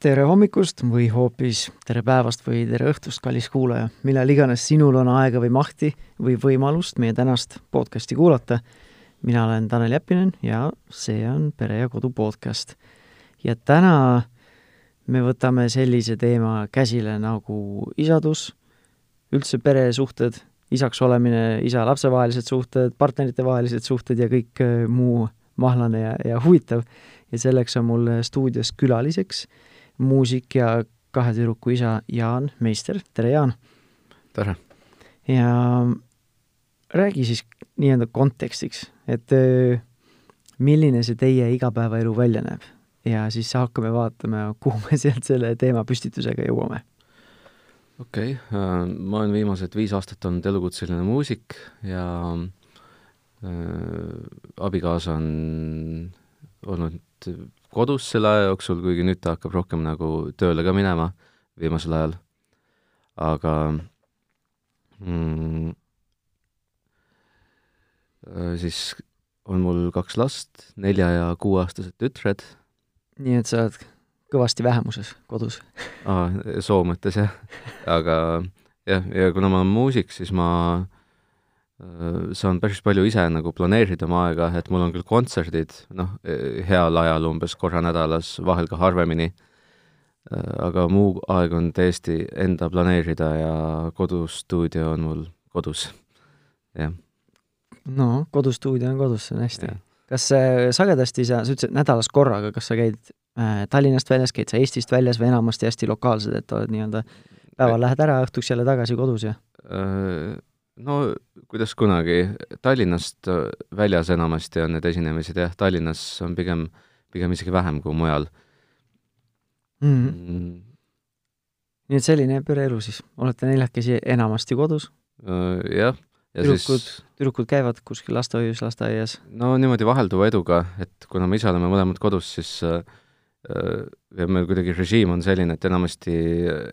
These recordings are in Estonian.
tere hommikust või hoopis tere päevast või tere õhtust, kallis kuulaja, millal iganes sinul on aega või mahti või võimalust meie tänast podcasti kuulata. mina olen Tanel Jeppinen ja see on Pere ja Kodu podcast. ja täna me võtame sellise teema käsile nagu isadus, üldse peresuhted, isaks olemine, isa-lapse vahelised suhted, partnerite vahelised suhted ja kõik äh, muu mahlane ja, ja huvitav. ja selleks on mul stuudios külaliseks muusik ja kahe tüdruku isa Jaan Meister, tere Jaan! tere! ja räägi siis nii-öelda kontekstiks, et milline see teie igapäevaelu välja näeb ja siis hakkame vaatama, kuhu me sealt selle teema püstitusega jõuame. okei okay,, äh, ma olen viimased viis aastat olnud elukutseline muusik ja äh, abikaasa on olnud kodus selle aja jooksul, kuigi nüüd ta hakkab rohkem nagu tööle ka minema viimasel ajal. aga mm, äh, siis on mul kaks last, nelja- ja kuueaastased tütred. nii et sa oled kõvasti vähemuses kodus aa, soo mõttes jah. aga jah, ja kuna ma olen muusik, siis ma äh, Äh, saan päris palju ise nagu planeerida oma aega, et mul on küll kontserdid, noh, e, heal ajal umbes korra nädalas, vahel ka harvemini, äh, aga muu aeg on täiesti enda planeerida ja kodustuudio on mul kodus, jah. no kodustuudio on kodus, see on hästi. kas äh, sagedasti sa, sa ütlesid nädalas korraga, kas sa käid äh, Tallinnast väljas, käid sa Eestist väljas või enamasti hästi lokaalsed, et oled nii-öelda päeval lähed ära, õhtuks jälle tagasi kodus ja äh,? No kuidas kunagi, Tallinnast äh, väljas enamasti on need esinemised jah, Tallinnas on pigem, pigem isegi vähem kui mujal mm. -hmm. Mm. nii et selline pereelu siis, olete neljakesi enamasti kodus? Äh, jah. tüdrukud siis..., tüdrukud käivad kuskil lastehoius, lasteaias? no niimoodi vahelduva eduga, et kuna me ise oleme mõlemad kodus, siis äh, ja meil kuidagi režiim on selline, et enamasti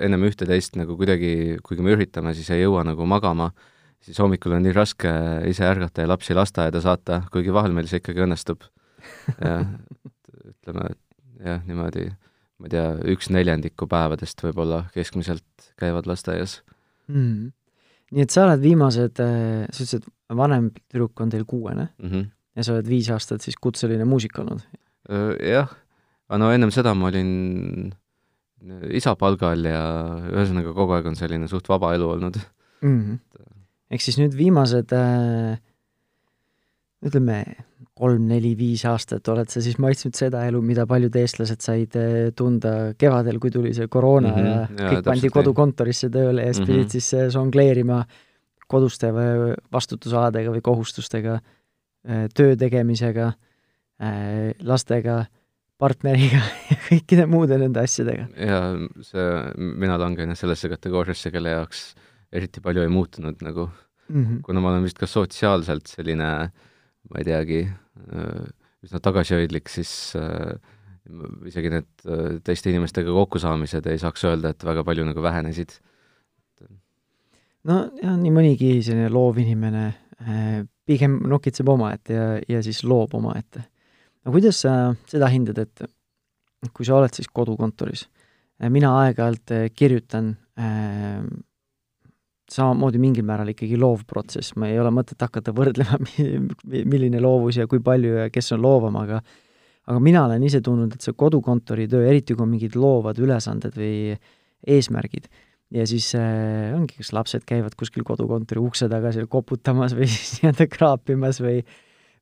ennem ühte-teist nagu kuidagi, kuigi me üritame, siis ei jõua nagu magama äh, siis hommikul on nii raske ise ärgata ja lapsi lasteaeda saata, kuigi vahel meil see ikkagi õnnestub. jah, ütleme, et jah, niimoodi, ma ei tea, üks neljandiku päevadest võib-olla keskmiselt käivad lasteaias mm.. nii et sa oled viimased, äh, sa ütlesid, vanem tüdruk on teil kuuene mm -hmm. ja sa oled viis aastat siis kutseline muusik olnud? jah, aga no ennem seda ma olin isa palgal ja ühesõnaga kogu aeg on selline suht vaba elu olnud mm. -hmm ehk siis nüüd viimased äh, ütleme, kolm-neli-viis aastat oled sa siis maitsnud seda elu, mida paljud eestlased said äh, tunda kevadel, kui tuli see koroona mm -hmm. ja, ja kõik pandi kodukontorisse tööle ja siis mm -hmm. pidid siis äh, žongleerima koduste või vastutusaladega või kohustustega, töö tegemisega, lastega, partneriga ja kõikide muude nende asjadega. jaa, see, mina langen sellesse kategooriasse, kelle jaoks äh, eriti palju ei muutunud nagu mm, -hmm. kuna ma olen vist ka sotsiaalselt selline, ma ei teagi, äh, üsna tagasihoidlik, siis äh, isegi need äh, teiste inimestega kokkusaamised ei saaks öelda, et väga palju nagu vähenesid. no jah, nii mõnigi selline loov inimene pigem nokitseb omaette ja, ja siis loob omaette. no kuidas sa seda hindad, et kui sa oled siis kodukontoris, mina aeg-ajalt kirjutan äh, samamoodi mingil määral ikkagi loov protsess, ma ei ole mõtet hakata võrdlema, milline loovus ja kui palju ja kes on loovam, aga aga mina olen ise tundnud, et see kodukontori töö, eriti kui on mingid loovad ülesanded või eesmärgid, ja siis äh, ongi, kas lapsed käivad kuskil kodukontori ukse taga seal koputamas või siis nii-öelda kraapimas või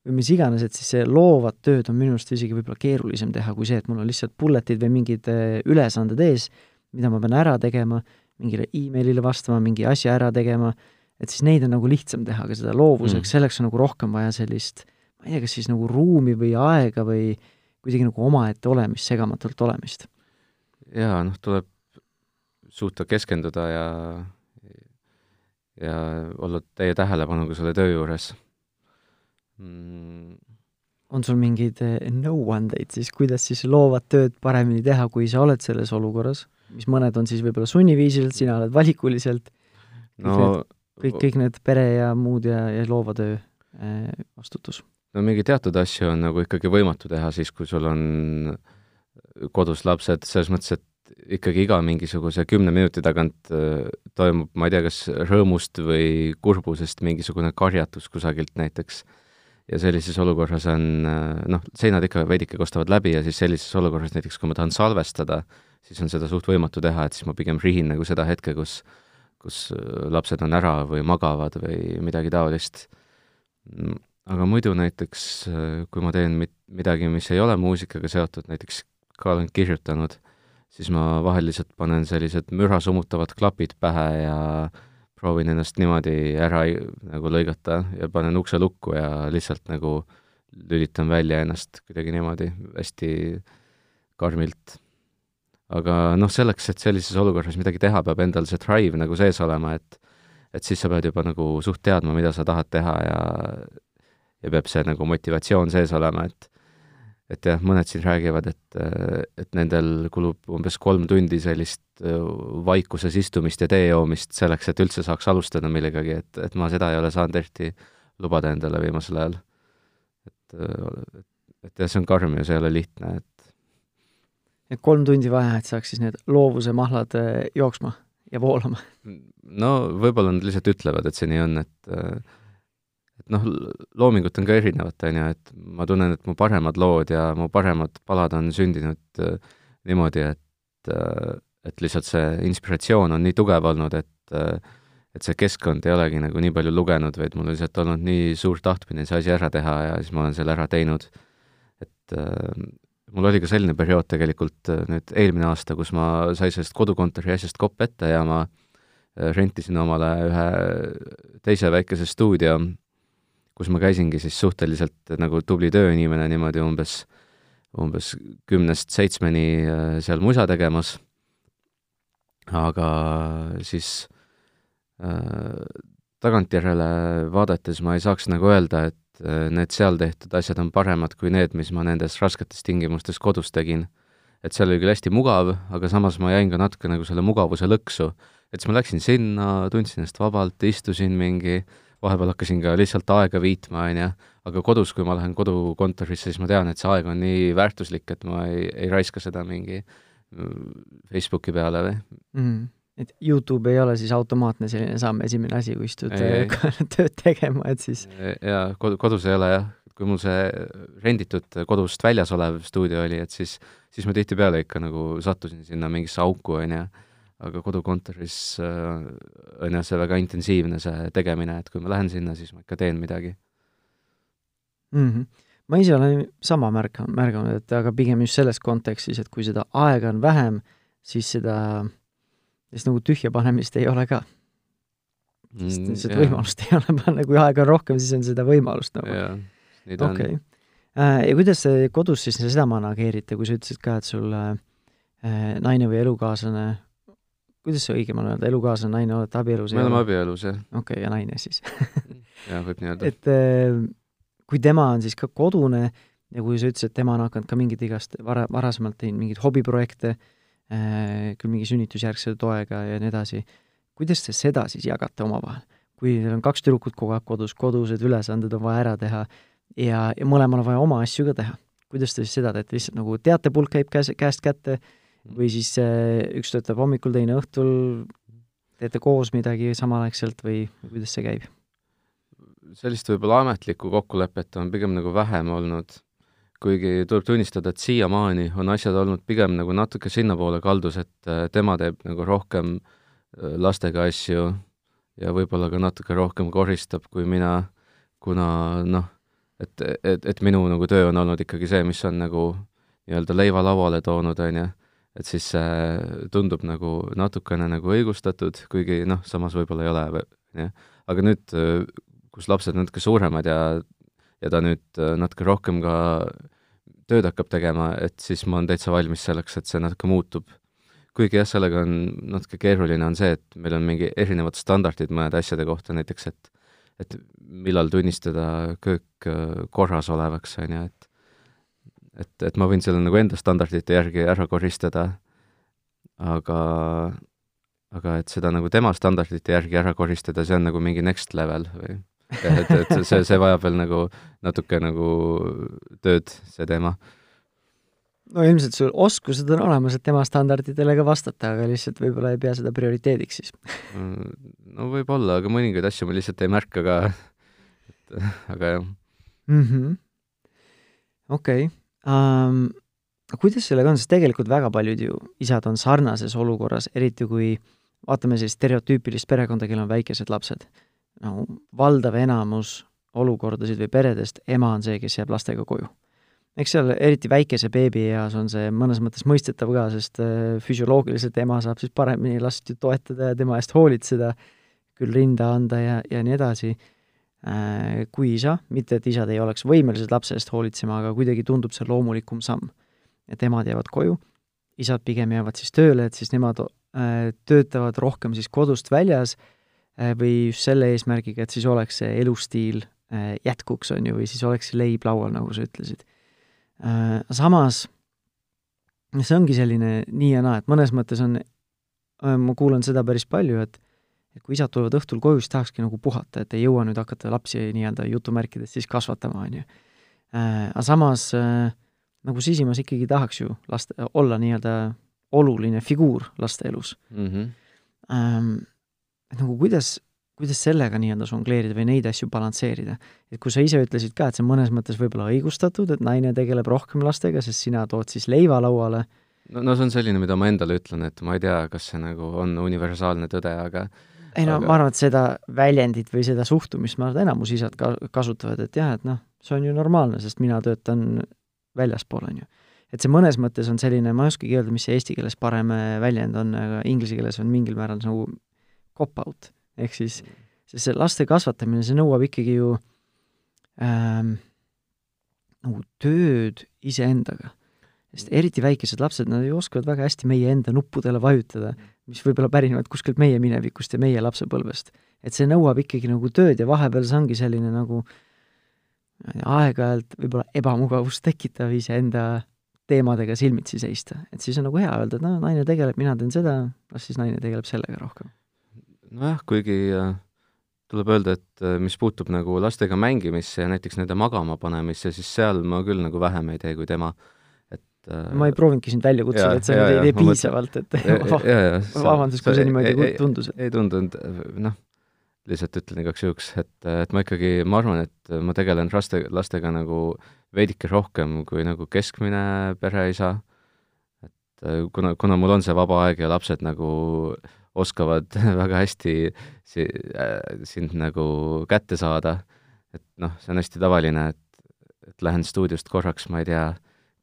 või mis iganes, et siis see loovat tööd on minu arust isegi võib-olla keerulisem teha kui see, et mul on lihtsalt bulletid või mingid äh, ülesanded ees, mida ma pean ära tegema mingile emailile vastama, mingi asja ära tegema, et siis neid on nagu lihtsam teha, aga seda loovuseks mm., selleks on nagu rohkem vaja sellist, ma ei tea, kas siis nagu ruumi või aega või kuidagi nagu omaette olemist, segamatult olemist. jaa, noh, tuleb suuta keskenduda ja ja olla täie tähelepanuga selle töö juures mm.. on sul mingeid nõuandeid no siis, kuidas siis loovat tööd paremini teha, kui sa oled selles olukorras? Mis mõned on siis võib-olla sunniviisiliselt, sina oled valikuliselt, no kõik, kõik need pere ja muud ja, ja loova töö äh, vastutus? no mingi teatud asju on nagu ikkagi võimatu teha siis, kui sul on kodus lapsed, selles mõttes, et ikkagi iga mingisuguse kümne minuti tagant äh, toimub, ma ei tea, kas rõõmust või kurbusest mingisugune karjatus kusagilt näiteks. ja sellises olukorras on äh, noh, seinad ikka veidike kostavad läbi ja siis sellises olukorras näiteks, kui ma tahan salvestada, siis on seda suht võimatu teha, et siis ma pigem rihin nagu seda hetke, kus kus äh, lapsed on ära või magavad või midagi taolist. Aga muidu näiteks, kui ma teen mit-, midagi, mis ei ole muusikaga seotud, näiteks ka olen kirjutanud, siis ma vahel lihtsalt panen sellised müra summutavad klapid pähe ja proovin ennast niimoodi ära nagu lõigata ja panen ukse lukku ja lihtsalt nagu lülitan välja ennast kuidagi niimoodi hästi karmilt. Aga noh, selleks, et sellises olukorras midagi teha, peab endal see drive nagu sees olema, et et siis sa pead juba nagu suht teadma, mida sa tahad teha ja ja peab see nagu motivatsioon sees olema, et et jah, mõned siin räägivad, et, et nendel kulub umbes kolm tundi sellist äh, vaikuses istumist ja tee joomist selleks, et üldse saaks alustada millegagi, et, et ma seda ei ole saanud eriti lubada endale viimasel ajal. et, et, et jah, see on karm ja see ei ole lihtne, et et kolm tundi vaja, et saaks siis need loovuse mahlad äh, jooksma ja voolama? no võib-olla nad lihtsalt ütlevad, et see nii on, et äh, et noh, loomingut on ka erinevat, on ju, et ma tunnen, et mu paremad lood ja mu paremad palad on sündinud äh, niimoodi, et et lihtsalt see inspiratsioon on nii tugev olnud, et et see keskkond ei olegi nagu nii palju lugenud, vaid mul on lihtsalt olnud nii suur tahtmine see asi ära teha ja siis ma olen selle ära teinud. et mul oli ka selline periood tegelikult äh, nüüd eelmine aasta, kus ma sai sellest kodukontori asjast kopp ette ja ma äh, rentisin omale ühe teise väikese stuudio kus ma käisingi siis suhteliselt nagu tubli tööinimene niimoodi umbes, umbes kümnest seitsmeni äh, seal musa tegemas, aga siis äh, tagantjärele vaadates ma ei saaks nagu öelda, et äh, need seal tehtud asjad on paremad kui need, mis ma nendes rasketes tingimustes kodus tegin. et seal oli küll hästi mugav, aga samas ma jäin ka natuke nagu selle mugavuse lõksu. et siis ma läksin sinna, tundsin ennast vabalt, istusin mingi äh, vahepeal hakkasin ka lihtsalt aega viitma, on ju, aga kodus, kui ma lähen kodukontorisse, siis ma tean, et see aeg on nii väärtuslik, et ma ei, ei raiska seda mingi mm, Facebooki peale või mm et Youtube ei ole siis automaatne selline samm, esimene asi, kui istud tööd tegema, et siis jaa, kod-, kodus ei ole jah, kui mul see renditud kodust väljas olev stuudio oli, et siis, siis ma tihtipeale ikka nagu sattusin sinna mingisse auku, on ju, aga kodukontoris äh, on jah, see väga intensiivne, see tegemine, et kui ma lähen sinna, siis ma ikka teen midagi mm. -hmm. ma ise olen sama märka-, märganud, et aga pigem just selles kontekstis, et kui seda aega on vähem, siis seda, siis nagu tühja panemist ei ole ka. sest mm, lihtsalt võimalust ei ole panna, kui aega on rohkem, siis on seda võimalust nagu. on. Äh, ja kuidas te kodus siis seda manageerite, kui sa ütlesid ka, et sul äh, naine või elukaaslane kuidas see õigem on öelda, elukaaslane, naine, olete abielus? me oleme abielus, jah. okei okay,, ja naine siis jah, võib nii öelda. et äh, kui tema on siis ka kodune ja kui sa ütlesid, et tema on hakanud ka mingit igast vara, varasemalt teinud mingeid hobiprojekte, küll mingi sünnitusjärgse toega ja nii edasi, kuidas te seda siis jagate omavahel? kui teil on kaks tüdrukut kogu aeg kodus, kodused ülesanded on vaja ära teha ja, ja mõlemal on vaja oma asju ka teha, kuidas te siis seda teete, lihtsalt nagu teatepulk käib käes, käest kätte, või siis üks töötab hommikul, teine õhtul, teete koos midagi samaaegselt või kuidas see käib? sellist võib-olla ametlikku kokkulepet on pigem nagu vähem olnud, kuigi tuleb tunnistada, et siiamaani on asjad olnud pigem nagu natuke sinnapoole kaldus, et äh, tema teeb nagu rohkem äh, lastega asju ja võib-olla ka natuke rohkem koristab kui mina, kuna noh, et, et, et minu nagu töö on olnud ikkagi see, mis on nagu nii-öelda leiva lauale toonud, on ju et siis see tundub nagu natukene nagu õigustatud, kuigi noh, samas võib-olla ei ole, jah. aga nüüd, kus lapsed natuke suuremad ja, ja ta nüüd natuke rohkem ka tööd hakkab tegema, et siis ma olen täitsa valmis selleks, et see natuke muutub. kuigi jah, sellega on natuke keeruline, on see, et meil on mingi erinevad standardid mõnede asjade kohta, näiteks et et millal tunnistada köök korras olevaks, on ju, et et, et ma võin selle nagu enda standardite järgi ära koristada, aga, aga et seda nagu tema standardite järgi ära koristada, see on nagu mingi next level või et, et see, see vajab veel nagu natuke nagu tööd, see teema. no ilmselt sul oskused on olemas, et tema standarditele ka vastata, aga lihtsalt võib-olla ei pea seda prioriteediks siis no võib-olla, aga mõningaid asju ma lihtsalt ei märka ka, et aga jah mm -hmm.. okei okay. um,, kuidas sellega on, sest tegelikult väga paljud ju isad on sarnases olukorras, eriti kui vaatame sellist stereotüüpilist perekonda, kellel on väikesed lapsed. No valdav enamus olukordasid või peredest, ema on see, kes jääb lastega koju eks seal eriti väikese beebi eas on see mõnes mõttes mõistetav ka, sest äh, füsioloogiliselt ema saab siis paremini last ju toetada ja tema eest hoolitseda, küll rinda anda ja, ja nii edasi, äh, kui isa, mitte et isad ei oleks võimelised lapse eest hoolitsema, aga kuidagi tundub see loomulikum samm. et emad jäävad koju, isad pigem jäävad siis tööle, et siis nemad äh, töötavad rohkem siis kodust väljas või just selle eesmärgiga, et siis oleks see elustiil jätkuks, on ju, või siis oleks leib laual, nagu sa ütlesid Äh, samas see ongi selline nii ja naa, et mõnes mõttes on, äh, ma kuulen seda päris palju, et et kui isad tulevad õhtul koju, siis tahakski nagu puhata, et ei jõua nüüd hakata lapsi nii-öelda jutumärkides siis kasvatama, on ju. Äh, aga samas nagu sisimas ikkagi tahaks ju laste, olla nii-öelda oluline figuur laste elus mm. -hmm. Et nagu kuidas kuidas sellega nii-öelda žongleerida või neid asju balansseerida? et kui sa ise ütlesid ka, et see on mõnes mõttes võib-olla õigustatud, et naine tegeleb rohkem lastega, sest sina tood siis leiva lauale, no, no see on selline, mida ma endale ütlen, et ma ei tea, kas see nagu on universaalne tõde, aga ei no aga... ma arvan, et seda väljendit või seda suhtumist, ma arvan, et enamus isad ka kasutavad, et jah, et noh, see on ju normaalne, sest mina töötan väljaspool, on ju. et see mõnes mõttes on selline, ma ei oskagi öelda, mis see eesti keeles parem väljend on, aga inglise keeles on mingil määral nagu cop-out ehk siis, sest see laste kasvatamine, see nõuab ikkagi ju ähm, nagu tööd iseendaga. sest eriti väikesed lapsed, nad ju oskavad väga hästi meie enda nuppudele vajutada, mis võib-olla pärinevad kuskilt meie minevikust ja meie lapsepõlvest. et see nõuab ikkagi nagu tööd ja vahepeal see ongi selline nagu aeg-ajalt võib-olla ebamugavust tekitav iseenda teemadega silmitsi seista, et siis on nagu hea öelda, et no naine tegeleb, mina teen seda, las siis naine tegeleb sellega rohkem nojah, kuigi äh, tuleb öelda, et äh, mis puutub nagu lastega mängimisse ja näiteks nende magama panemisse, siis seal ma küll nagu vähem ei tee kui tema, et äh, ma ei proovinudki sind välja kutsuda, et sa nüüd ei tee piisavalt, et vabandust, kui see niimoodi tundus. ei tundunud, noh, lihtsalt ütlen igaks juhuks, et, et ma ikkagi, ma arvan, et ma tegelen laste, lastega nagu veidike rohkem kui nagu keskmine pereisa, et kuna, kuna mul on see vaba aeg ja lapsed nagu oskavad väga hästi si-, äh, sind nagu kätte saada, et noh, see on hästi tavaline, et, et lähen stuudiost korraks, ma ei tea,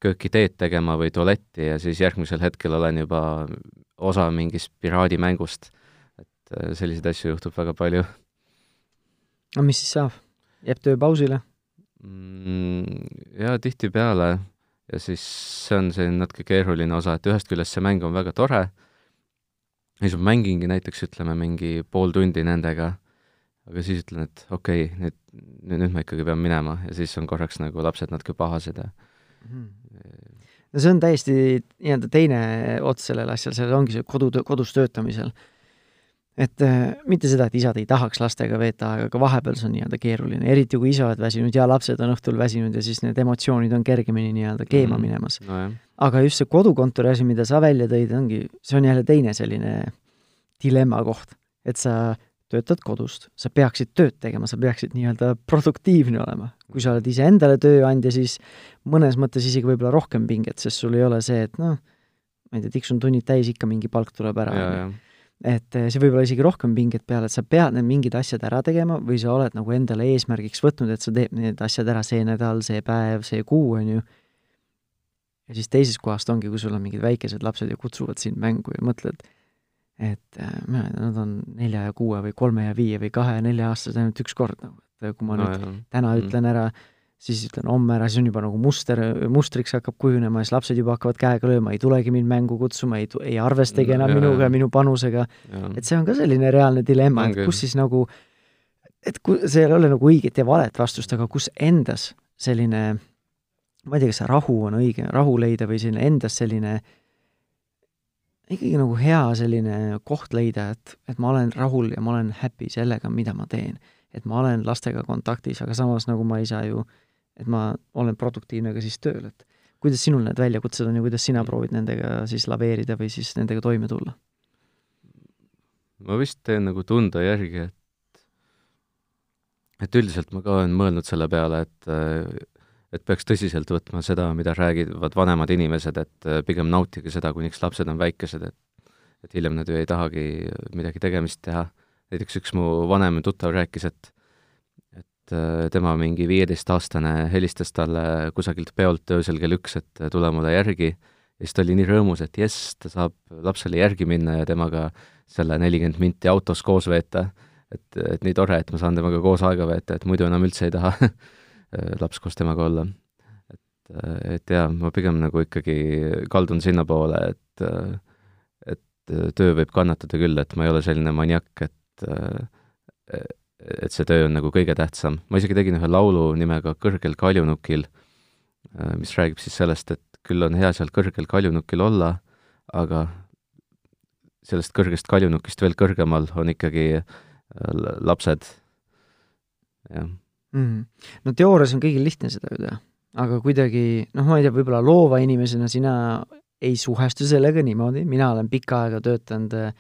kööki teed tegema või tualetti ja siis järgmisel hetkel olen juba osa mingist piraadimängust. et äh, selliseid asju juhtub väga palju. no mis siis saab? jääb töö pausile mm,? Jaa, tihtipeale ja siis see on selline natuke keeruline osa, et ühest küljest see mäng on väga tore, ja siis ma mängingi näiteks ütleme mingi pool tundi nendega, aga siis ütlen, et okei okay,, nüüd, nüüd, ma ikkagi pean minema ja siis on korraks nagu lapsed natuke pahased ja mm. no see on täiesti nii-öelda teine ots sellel asjal, seal ongi see kodu, kodus töötamisel. et äh, mitte seda, et isad ei tahaks lastega veeta aega, aga vahepeal see on nii-öelda keeruline, eriti kui isa oled väsinud ja lapsed on õhtul väsinud ja siis need emotsioonid on kergemini nii-öelda keema mm minemas. No aga just see kodukontori asi, mida sa välja tõid, ongi, see on jälle teine selline dilemma koht, et sa töötad kodust, sa peaksid tööd tegema, sa peaksid nii-öelda produktiivne olema. kui sa oled iseendale tööandja, siis mõnes mõttes isegi võib-olla rohkem pinget, sest sul ei ole see, et noh, ma ei tea, tiksun tunnid täis, ikka mingi palk tuleb ära. et eh, see võib olla isegi rohkem pinget peale, et sa pead need mingid asjad ära tegema või sa oled nagu endale eesmärgiks võtnud, et sa teed need asjad ära see nädal, see päev, see kuu, on ju ja siis teisest kohast ongi, kui sul on mingid väikesed lapsed ja kutsuvad sind mängu ja mõtled, et äh, mina ei tea, nad on nelja ja kuue või kolme ja viie või kahe ja nelja aastased ainult üks kord nagu, et kui ma no, nüüd jah. täna mm. ütlen ära, siis ütlen homme ära, siis on juba nagu muster, mustriks hakkab kujunema, siis lapsed juba hakkavad käega lööma, ei tulegi mind mängu kutsuma, ei, ei arvestagi enam ja, minuga ja minu panusega. et see on ka selline reaalne dilemma, et kus siis nagu, et ku-, see ei ole nagu õiget ja valet vastust, aga kus endas selline ma ei tea, kas see rahu on õige, rahu leida või selline endas selline ikkagi nagu hea selline koht leida, et, et ma olen rahul ja ma olen happy sellega, mida ma teen. et ma olen lastega kontaktis, aga samas nagu ma ei saa ju, et ma olen produktiivne ka siis tööl, et kuidas sinul need väljakutsed on ja kuidas sina proovid nendega siis laveerida või siis nendega toime tulla? ma vist teen nagu tunde järgi, et et üldiselt ma ka olen mõelnud selle peale, et et peaks tõsiselt võtma seda, mida räägivad vanemad inimesed, et pigem nautige seda, kuniks lapsed on väikesed, et et hiljem nad ju ei tahagi midagi tegemist teha. näiteks üks mu vanem tuttav rääkis, et et tema mingi viieteistaastane helistas talle kusagilt peolt öösel kell üks, et tule mulle järgi, ja siis ta oli nii rõõmus, et jess, ta saab lapsele järgi minna ja temaga selle nelikümmend minti autos koos veeta. Et, et nii tore, et ma saan temaga koos aega veeta, et muidu enam üldse ei taha laps koos temaga olla. et, et jaa, ma pigem nagu ikkagi kaldun sinnapoole, et et töö võib kannatada küll, et ma ei ole selline maniak, et et see töö on nagu kõige tähtsam. ma isegi tegin ühe laulu nimega Kõrgel kaljunukil, mis räägib siis sellest, et küll on hea seal kõrgel kaljunukil olla, aga sellest kõrgest kaljunukist veel kõrgemal on ikkagi äh, lapsed, jah mm.. no teoorias on kõigil lihtne seda ju teha, aga kuidagi noh, ma ei tea, võib-olla loova inimesena sina ei suhestu sellega niimoodi, mina olen pikka aega töötanud äh,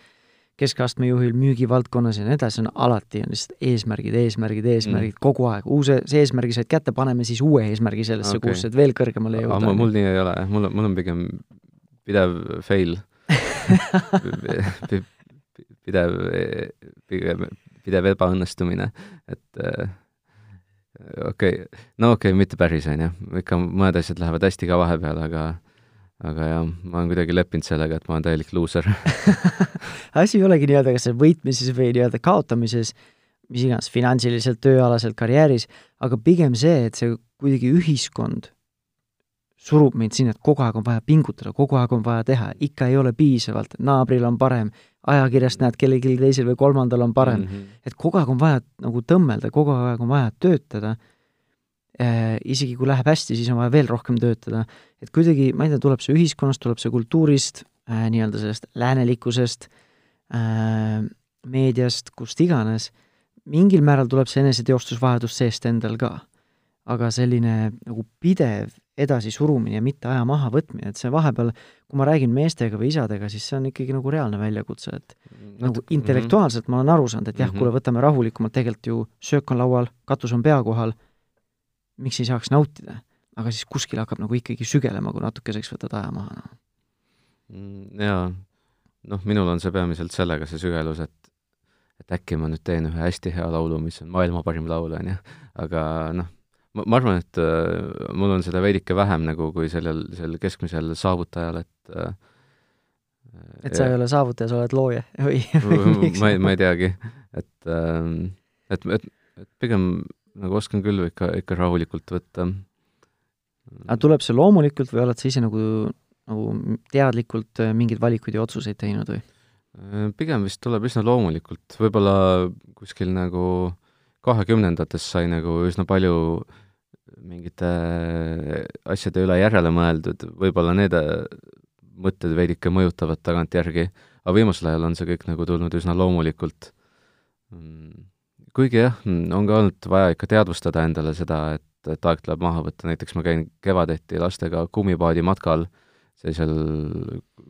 keskastme juhil müügivaldkonnas ja nii edasi, on alati on lihtsalt eesmärgid, eesmärgid, eesmärgid mm. kogu aeg, uus, see eesmärgi said kätte, paneme siis uue eesmärgi sellesse okay., kus saad veel kõrgemale jõuda. mul nii ei ole, mul on, mul on pigem pidev fail. Pidev, pigem pidev ebaõnnestumine, et äh, okei okay., no okei okay,, mitte päris, on ju, ikka mõned asjad lähevad hästi ka vahepeal, aga aga jah, ma olen kuidagi leppinud sellega, et ma olen täielik luuser asi ei olegi nii-öelda kas võitmises või nii-öelda kaotamises, mis iganes, finantsiliselt, tööalaselt, karjääris, aga pigem see, et see kuidagi ühiskond surub meid sinna, et kogu aeg on vaja pingutada, kogu aeg on vaja teha, ikka ei ole piisavalt, naabril on parem, ajakirjast näed, kellelgi teisel või kolmandal on parem mm. -hmm. et kogu aeg on vaja nagu tõmmelda, kogu aeg on vaja töötada äh,, isegi kui läheb hästi, siis on vaja veel rohkem töötada, et kuidagi, ma ei tea, tuleb see ühiskonnast, tuleb see kultuurist äh,, nii-öelda sellest läänelikkusest äh,, meediast, kust iganes, mingil määral tuleb see eneseteostusvajadus seest endal ka. aga selline nagu pidev edasisurumine ja mitte aja mahavõtmine, et see vahepeal, kui ma räägin meestega või isadega, siis see on ikkagi nagu reaalne väljakutse, et mm, nagu mhm. intellektuaalselt ma olen aru saanud, et jah mm, -hmm. kuule, võtame rahulikumalt, tegelikult ju söök on laual, katus on pea kohal, miks ei saaks nautida? aga siis kuskil hakkab nagu ikkagi sügelema, kui natukeseks võtad aja maha, noh. Mm, jaa, noh, minul on see peamiselt sellega, see sügelus, et et äkki ma nüüd teen ühe hästi hea laulu, mis on maailma parim laul, on ju, aga noh ma, ma arvan, et äh, mul on seda veidike vähem nagu kui sellel, sellel keskmisel saavutajal, et äh, et sa ja, ei ole saavutaja, sa oled looja või, ma ei, ma ei teagi, et äh, et, et, et pigem nagu oskan küll ikka, ikka rahulikult võtta. aga tuleb see loomulikult või oled sa ise nagu, nagu teadlikult äh, mingeid valikuid ja otsuseid teinud või? Äh, pigem vist tuleb üsna loomulikult, võib-olla kuskil nagu kahekümnendates sai nagu üsna palju äh, mingite äh, asjade üle järele mõeldud, võib-olla need äh, mõtted veidike mõjutavad tagantjärgi, aga viimasel ajal on see kõik nagu tulnud üsna loomulikult. Mm, kuigi jah, on ka olnud vaja ikka teadvustada endale seda, et, et aeg tuleb maha võtta, näiteks ma käin kevadeti lastega kummipaadi matkal, sellisel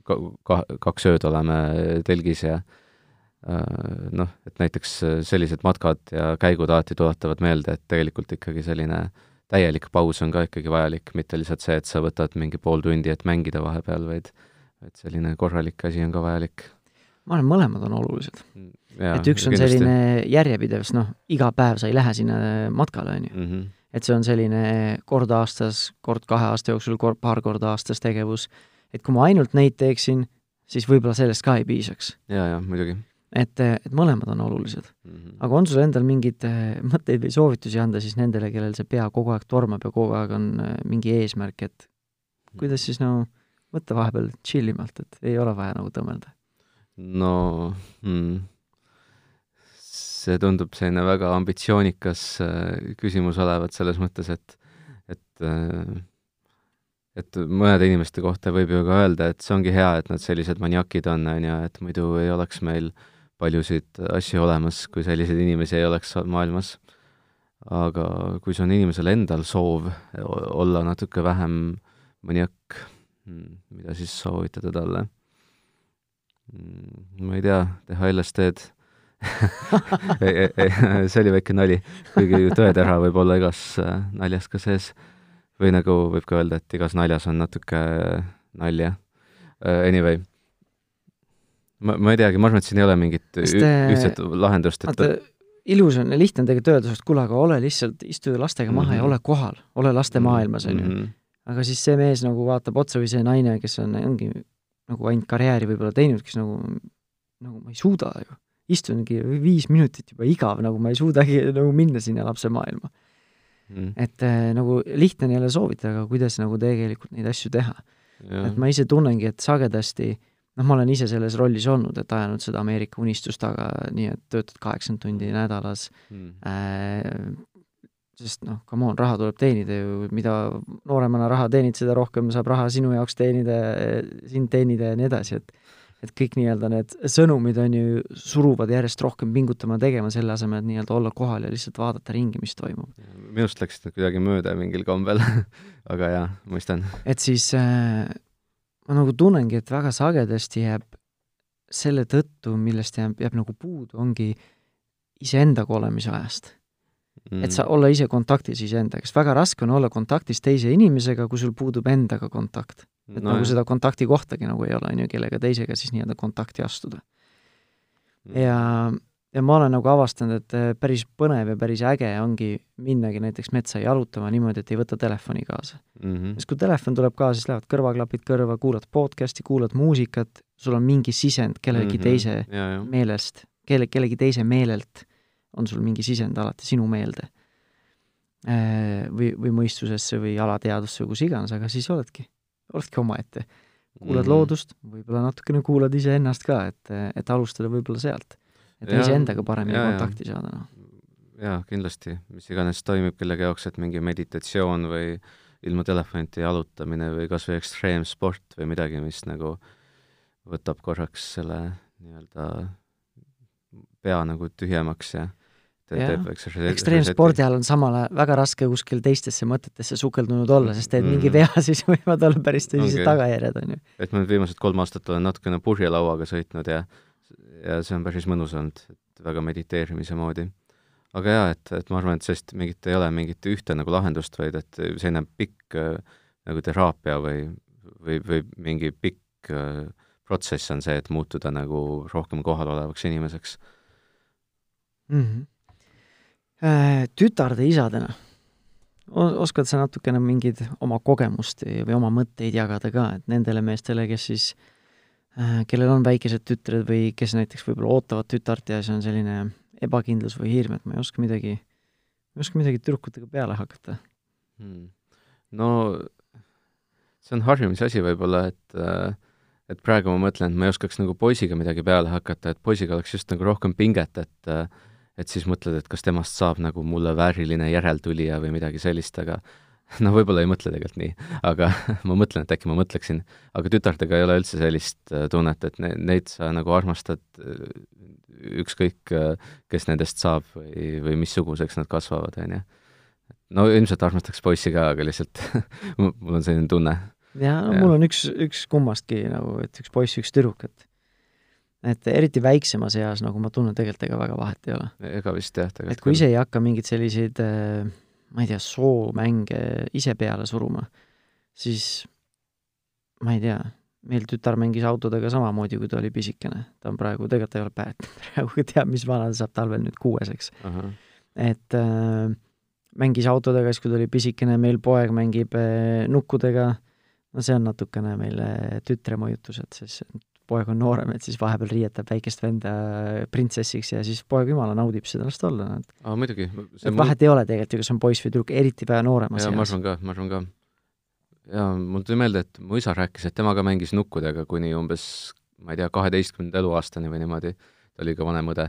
ka, ka, kaks ööd oleme telgis ja äh, noh, et näiteks sellised matkad ja käigud alati tuletavad meelde, et tegelikult ikkagi selline äh, täielik paus on ka ikkagi vajalik, mitte lihtsalt see, et sa võtad mingi pool tundi, et mängida vahepeal, vaid et selline korralik asi on ka vajalik. ma arvan, mõlemad on olulised. Mm, et üks on kindlasti. selline järjepidev, sest noh, iga päev sa ei lähe sinna matkale, on ju. Mhm. et see on selline kord aastas, kord kahe aasta jooksul, kord, paar korda aastas tegevus. et kui ma ainult neid teeksin, siis võib-olla sellest ka ei piisaks. jaa, jaa, muidugi et, et mõlemad on olulised mm. -hmm. aga on sul endal mingeid äh, mõtteid või soovitusi anda siis nendele, kellel see pea kogu aeg tormab ja kogu aeg on äh, mingi eesmärk, et kuidas siis no võtta vahepeal tšillimalt, et ei ole vaja nagu tõmmelda? no hmm. see tundub selline väga ambitsioonikas äh, küsimus olevat selles mõttes, et, et et mõnede inimeste kohta võib ju ka öelda, et see ongi hea, et nad sellised maniakid on, on ju, et muidu ei oleks meil äh, paljusid asju olemas, kui selliseid inimesi ei oleks maailmas. aga kui see on inimesel endal soov olla natuke vähem maniak, hmm, mida siis soovitada talle mm,? ma ei tea, teha LSD-d see oli väike nali, kuigi tõetera võib olla igas äh, naljas ka sees. või nagu võib ka öelda, et igas naljas on natuke nalja. Äh, anyway, ma, ma ei teagi, ma arvan, et siin ei ole mingit te... ühtset lahendust, et vaata, ilus on ja lihtne on tegelikult öelda, et kuule, aga ole lihtsalt, istu lastega maha mm -hmm. ja mhm. ole kohal, ole laste -hmm. maailmas, on ju. Mhm. aga siis see mees nagu vaatab otsa või see naine, kes on, ongi nagu ainult karjääri võib-olla teinud, kes nagu, nagu ma ei suuda ju istungi viis minutit juba igav, nagu ma ei suudagi nagu minna sinna lapse maailma mm.. et äh, nagu lihtne on jälle soovitada, aga kuidas nagu tegelikult neid asju teha. et ma ise tunnengi, et sagedasti noh, ma olen ise selles rollis olnud, et ajanud seda Ameerika unistust taga, nii et töötad kaheksakümmend tundi nädalas mm. äh,, sest noh, come on, raha tuleb teenida ju, mida nooremana raha teenid, seda rohkem saab raha sinu jaoks teenida, sind teenida ja nii edasi, et et kõik nii-öelda need sõnumid on ju, suruvad järjest rohkem pingutama, tegema, selle asemel, et nii-öelda olla kohal ja lihtsalt vaadata ringi, mis toimub. minust läksid nad kuidagi mööda mingil kombel aga jaa, mõistan. et siis äh, ma nagu tunnengi, et väga sagedasti jääb selle tõttu, millest jääb, jääb nagu puudu, ongi iseendaga olemise ajast. Mm.. et sa olla ise kontaktis iseendaga, sest väga raske on olla kontaktis teise inimesega, kui sul puudub endaga kontakt. Et no, nagu seda kontakti kohtagi nagu ei ole, on ju, kellega teisega siis nii-öelda kontakti astuda. Mm.. Ja, ma olen nagu avastanud, et äh, päris põnev ja päris äge ongi minnagi näiteks metsa jalutama niimoodi, et ei võta telefoni kaasa mm. -hmm. sest kui telefon tuleb kaasa, siis lähevad kõrvaklapid kõrva, kuulad podcast'i, kuulad muusikat, sul on mingi sisend kellegi mm -hmm. teise ja, ja. meelest, kelle, kellegi teise meelelt on sul mingi sisend alati sinu meelde. Äh, või, või mõistusesse või alateadvusse või kus iganes, aga siis oledki oledki omaette. kuulad mm -hmm. loodust, võib-olla natukene kuulad iseennast ka, et, et alustada võib-olla sealt. Et iseendaga paremini kontakti saada, noh. jaa, kindlasti, mis iganes toimib kellegi jaoks, et mingi meditatsioon või ilma telefonita jalutamine või kas või ekstreemsport või midagi, mis nagu võtab korraks selle nii-öelda pea nagu tühjemaks ja ekstreemspordi ajal on samal ajal väga raske kuskil teistesse mõtetesse sukeldunud olla, sest teed mm. mingi vea, siis võivad olla päris tõsised okay. tagajärjed, on ju. et ma nüüd viimased kolm aastat olen natukene purjelauaga sõitnud ja ja see on päris mõnus olnud, et väga mediteerimise moodi. aga jaa, et, et ma arvan, et sellest mingit, ei ole mingit ühte nagu lahendust, vaid et selline pikk äh, nagu teraapia või, või, või mingi pikk äh, protsess on see, et muutuda nagu rohkem kohalolevaks inimeseks mm. -hmm tütarde isadena oskad sa natukene mingeid oma kogemust või oma mõtteid jagada ka, et nendele meestele, kes siis, äh, kellel on väikesed tütred või kes näiteks võib-olla ootavad tütart ja see on selline ebakindlus või hirm, et ma ei oska midagi, ma ei oska midagi tüdrukutega peale hakata hmm.? no see on harjumise asi võib-olla, et äh, et praegu ma mõtlen, et ma ei oskaks nagu poisiga midagi peale hakata, et poisiga oleks just nagu rohkem pinget, et äh, et siis mõtled, et kas temast saab nagu mulle vääriline järeltulija või midagi sellist, aga no võib-olla ei mõtle tegelikult nii, aga ma mõtlen, et äkki ma mõtleksin, aga tütartega ei ole üldse sellist äh, tunnet, et ne-, neid sa nagu armastad äh, ükskõik, äh, kes nendest saab või, või missuguseks nad kasvavad, on ju. no ilmselt armastaks poissi ka, aga lihtsalt mul on selline tunne. jaa, no ja. mul on üks, üks kummastki nagu, et üks poiss, üks tüdruk, et et eriti väiksemas eas, nagu ma tunnen, tegelikult ega väga vahet ei ole. ega vist jah, tegelikult et kui ise ei hakka mingeid selliseid äh, ma ei tea, soomänge ise peale suruma, siis ma ei tea, meil tütar mängis autodega samamoodi, kui ta oli pisikene. ta on praegu, tegelikult ta ei ole päätnud praegu, teab, mis vana ta saab talvel nüüd kuueseks. et äh, mängis autodega, siis kui ta oli pisikene, meil poeg mängib äh, nukkudega, no see on natukene meile tütre mõjutus, et siis poeg on noorem, et siis vahepeal riietab väikest venda printsessiks ja siis poeg jumala naudib seda, las ta olla, aa, muidugi. et vahet ei ole tegelikult ju, kas on poiss või tüdruk, eriti vähe nooremas eas. ma arvan ka, ma arvan ka. ja mul tuli meelde, et mu isa rääkis, et tema ka mängis nukkudega kuni umbes, ma ei tea, kaheteistkümnenda eluaastani või niimoodi. ta oli ka vanem õde.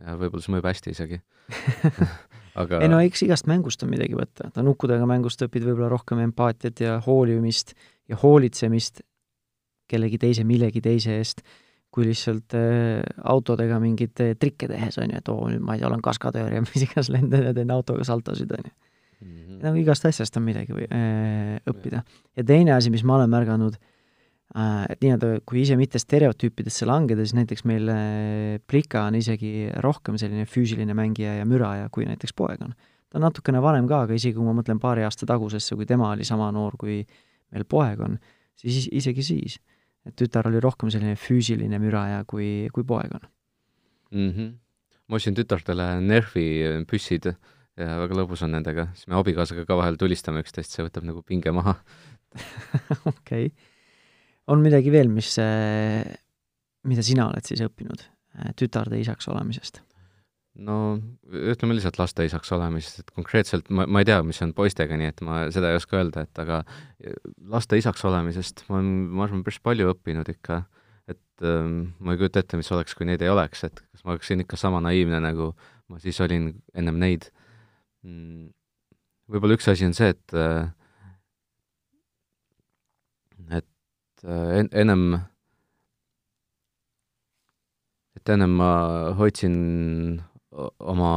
ja võib-olla see mõjub hästi isegi aga ei no eks igast mängust on midagi võtta, ta nukkudega mängust õpid võib-olla rohkem empaatiat ja hoolimist ja hoolitsemist kellegi teise millegi teise eest, kui lihtsalt äh, autodega mingeid äh, trikke tehes, on ju, et oo, nüüd ma ei tea, olen kaskadöör ja mis iganes lendan ja teen autoga saltosid, on ju. nagu igast asjast on midagi või äh, õppida. ja teine asi, mis ma olen märganud et nii-öelda kui ise mitte stereotüüpidesse langeda, siis näiteks meil Plika on isegi rohkem selline füüsiline mängija ja müraja, kui näiteks poeg on. ta on natukene vanem ka, aga isegi kui ma mõtlen paari aasta tagusesse, kui tema oli sama noor, kui meil poeg on, siis isegi siis, et tütar oli rohkem selline füüsiline müraja, kui, kui poeg on mm. -hmm. ma ostsin tütartele Nerfi püssid ja väga lõbus on nendega, siis me abikaasaga ka vahel tulistame üksteist, see võtab nagu pinge maha okei okay.. on midagi veel, mis, mida sina oled siis õppinud tütarde isaks olemisest? No ütleme lihtsalt laste isaks olemisest, et konkreetselt ma, ma ei tea, mis on poistega, nii et ma seda ei oska öelda, et aga laste isaks olemisest ma olen, ma arvan, päris palju õppinud ikka, et ähm, ma ei kujuta ette, mis oleks, kui neid ei oleks, et kas ma oleksin ikka sama naiivne, nagu ma siis olin ennem neid. Mm, võib-olla üks asi on see, et äh, et äh, en-, ennem, et ennem ma hoidsin oma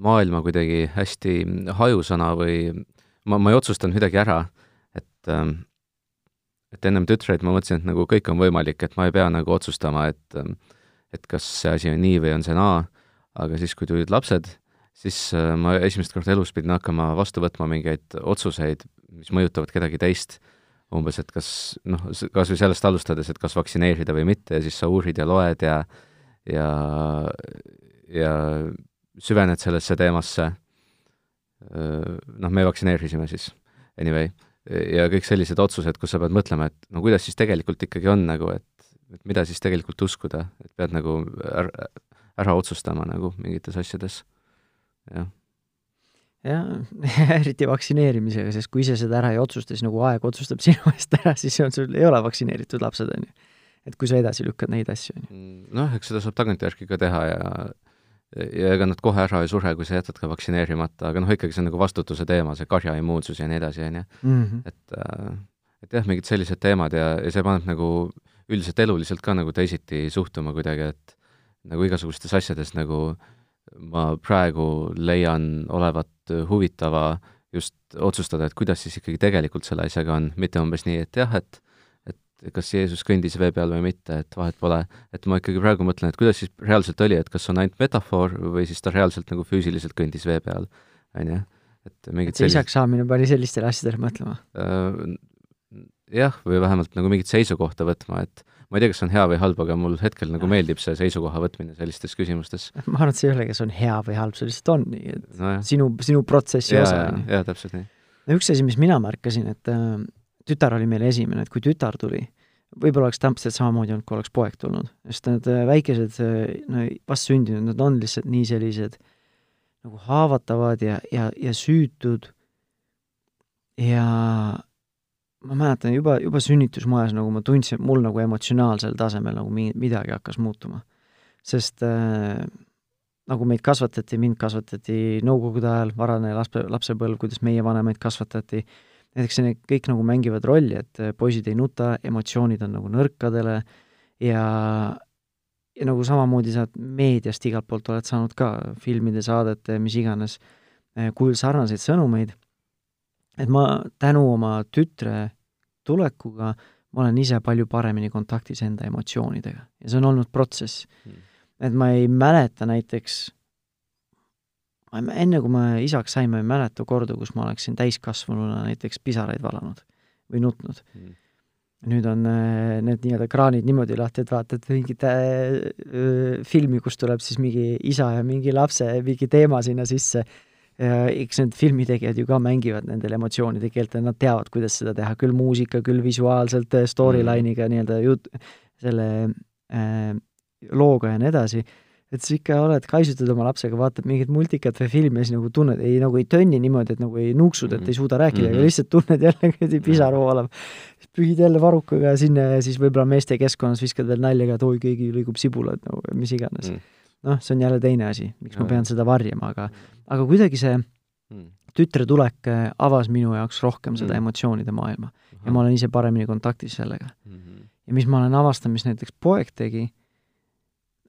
maailma kuidagi hästi hajusana või ma, ma ei otsustanud midagi ära, et äh, et ennem tütreid ma mõtlesin, et nagu kõik on võimalik, et ma ei pea nagu otsustama, et et kas see asi on nii või on see naa, aga siis, kui tulid lapsed, siis äh, ma esimest korda elus pidin hakkama vastu võtma mingeid otsuseid, mis mõjutavad kedagi teist, umbes, et kas noh, kas või sellest alustades, et kas vaktsineerida või mitte ja siis sa uurid ja loed ja ja, ja süvened sellesse teemasse, äh, noh, me vaktsineerisime siis, anyway, ja kõik sellised otsused, kus sa pead mõtlema, et no kuidas siis tegelikult ikkagi on nagu, et et mida siis tegelikult uskuda, et pead nagu ära, ära otsustama nagu mingites asjades jah jah, eriti vaktsineerimisega, sest kui ise seda ära ei otsusta, siis nagu aeg otsustab sinu eest ära, siis on sul, ei ole vaktsineeritud lapsed, on ju. et kui sa edasi lükkad neid asju, on ju. Mm, noh, eks seda saab tagantjärgi ka teha ja ja ega nad kohe ära ei sure, kui sa jätad ka vaktsineerimata, aga noh, ikkagi see on nagu vastutuse teema, see karjaimmuunsus ja nii edasi, on ju. Mhm. et äh, et jah, mingid sellised teemad ja, ja see paneb nagu üldiselt eluliselt ka nagu teisiti suhtuma kuidagi, et nagu igasugustes asjades nagu ma praegu leian olevat huvitava just otsustada, et kuidas siis ikkagi tegelikult selle asjaga on, mitte umbes nii, et jah, et et kas Jeesus kõndis vee peal või mitte, et vahet pole. et ma ikkagi praegu mõtlen, et kuidas siis reaalselt oli, et kas on ainult metafoor või siis ta reaalselt nagu füüsiliselt kõndis vee peal, on ju. et mingid et see sellised... isaks saamine pani sellistele asjadele mõtlema äh,? Jah, või vähemalt nagu mingit seisukohta võtma, et ma ei tea, kas see on hea või halb, aga mul hetkel nagu meeldib see seisukoha võtmine sellistes küsimustes. ma arvan, et see ei ole, kas on hea või halb, see lihtsalt on nii, et no sinu, sinu protsessi ja, osa jaa, täpselt nii. üks asi, mis mina märkasin, et äh, tütar oli meil esimene, et kui tütar tuli, võib-olla oleks täpselt samamoodi olnud, kui oleks poeg tulnud, sest need äh, väikesed äh, no vastsündinud, nad on lihtsalt nii sellised nagu haavatavad ja, ja, ja süütud ja ma mäletan juba, juba sünnitusmajas nagu ma tundsin, et mul nagu emotsionaalsel tasemel nagu mi-, midagi hakkas muutuma. sest äh, nagu meid kasvatati, mind kasvatati nõukogude ajal, varane lapse, lapsepõlv, kuidas meie vanemaid kasvatati, näiteks see kõik nagu mängivad rolli, et äh, poisid ei nuta, emotsioonid on nagu nõrkadele ja ja nagu samamoodi sa meediast igalt poolt oled saanud ka, filmide, saadete, mis iganes, äh, kujul sarnaseid sõnumeid. Et ma tänu oma tütre tulekuga, ma olen ise palju paremini kontaktis enda emotsioonidega ja see on olnud protsess. Mm.. et ma ei mäleta näiteks, enne kui ma isaks sain, ma ei mäleta korda, kus ma oleksin täiskasvanuna näiteks pisaraid valanud või nutnud. Mm. Nüüd on äh, need nii-öelda kraanid niimoodi lahti, et vaatad mingit äh, filmi, kus tuleb siis mingi isa ja mingi lapse mingi teema sinna sisse. Eks need filmitegijad ju ka mängivad nendele emotsioonide keelt ja nad teavad, kuidas seda teha, küll muusika, küll visuaalselt, äh, storyline'iga mm. nii-öelda jut-, selle äh, looga ja nii edasi, et sa ikka oled, kaisutad oma lapsega, vaatad mingit multikat või filmi ja siis nagu tunned, ei nagu ei tönni niimoodi, et nagu ei nuuksud, et ei suuda rääkida mm, -hmm. aga lihtsalt tunned jälle kuradi pisar voolab. pühid jälle varukaga sinna ja siis võib-olla meeste keskkonnas viskad veel nalja ka, et oi, keegi lõigub sibulat nagu mis iganes mm. -hmm noh, see on jälle teine asi, miks ma pean seda varjama, aga aga kuidagi see hmm. tütre tulek äh, avas minu jaoks rohkem seda mm. emotsioonide maailma Aha. ja ma olen ise paremini kontaktis sellega mm. -hmm. ja mis ma olen avastanud, mis näiteks poeg tegi,